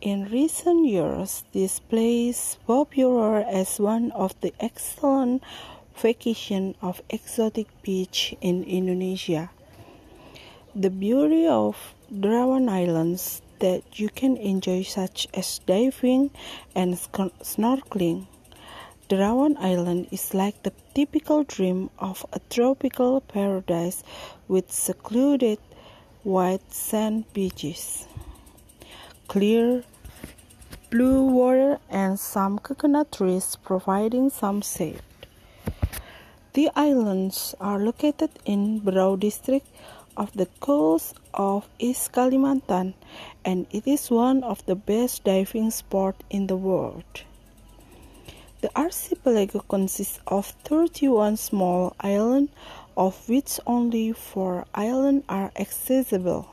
In recent years, this place popular as one of the excellent vacation of exotic beach in Indonesia. The beauty of Derawan Islands that you can enjoy such as diving and snorkeling. Derawan Island is like the typical dream of a tropical paradise with secluded white sand beaches clear blue water and some coconut trees providing some shade. The islands are located in Berau district of the coast of East Kalimantan and it is one of the best diving spots in the world. The archipelago consists of 31 small islands of which only 4 islands are accessible.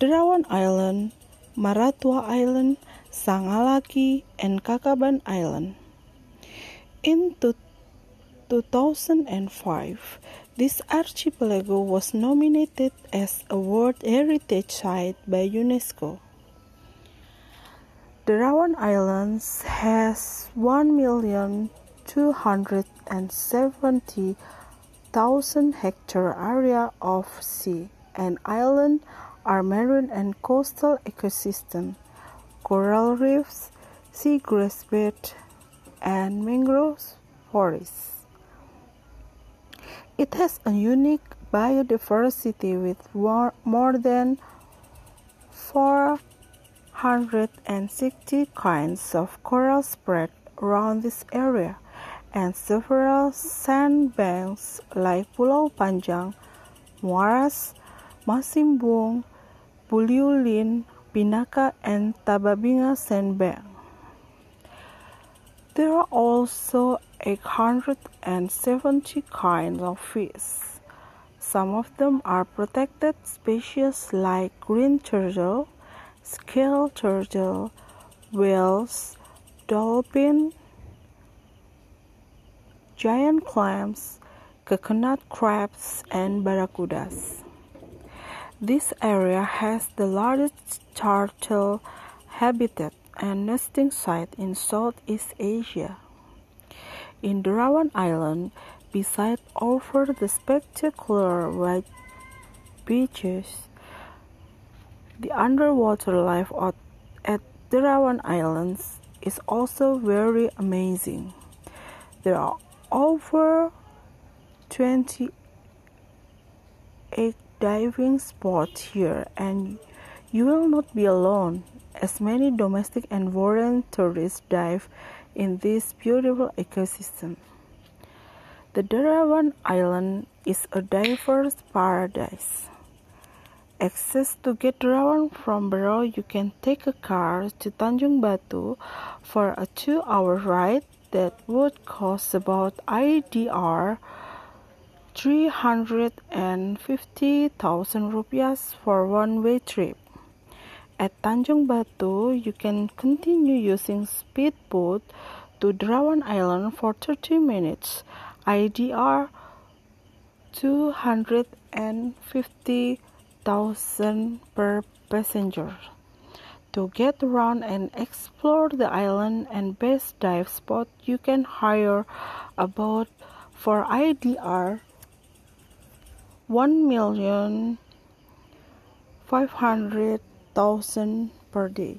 Derawan Island Maratua Island, Sangalaki, and Kakaban Island. In 2005, this archipelago was nominated as a World Heritage Site by UNESCO. Derawan Islands has 1,270,000 hectare area of sea and island are marine and coastal ecosystem, coral reefs, seagrass bed, and mangrove forests. It has a unique biodiversity with more than 460 kinds of coral spread around this area and several sandbanks like Pulau Panjang, Muaras, Masimbung, Puliulin, Pinaka, and Tababinga sandbank. There are also 870 kinds of fish. Some of them are protected species like green turtle, scale turtle, whales, dolphin, giant clams, coconut crabs, and barracudas. This area has the largest turtle habitat and nesting site in Southeast Asia. In Derawan Island, besides over the spectacular white beaches, the underwater life at Derawan Islands is also very amazing. There are over 28 diving spot here and you will not be alone as many domestic and foreign tourists dive in this beautiful ecosystem. The Derawan Island is a diverse paradise. Access to get Derawan from Berau, you can take a car to Tanjung Batu for a two-hour ride that would cost about IDR 350,000 rupiahs for one-way trip. At Tanjung Batu, you can continue using speedboat to Derawan Island for 30 minutes, IDR 250,000 per passenger. To get around and explore the island and best dive spot, you can hire a boat for IDR one million five hundred thousand per day.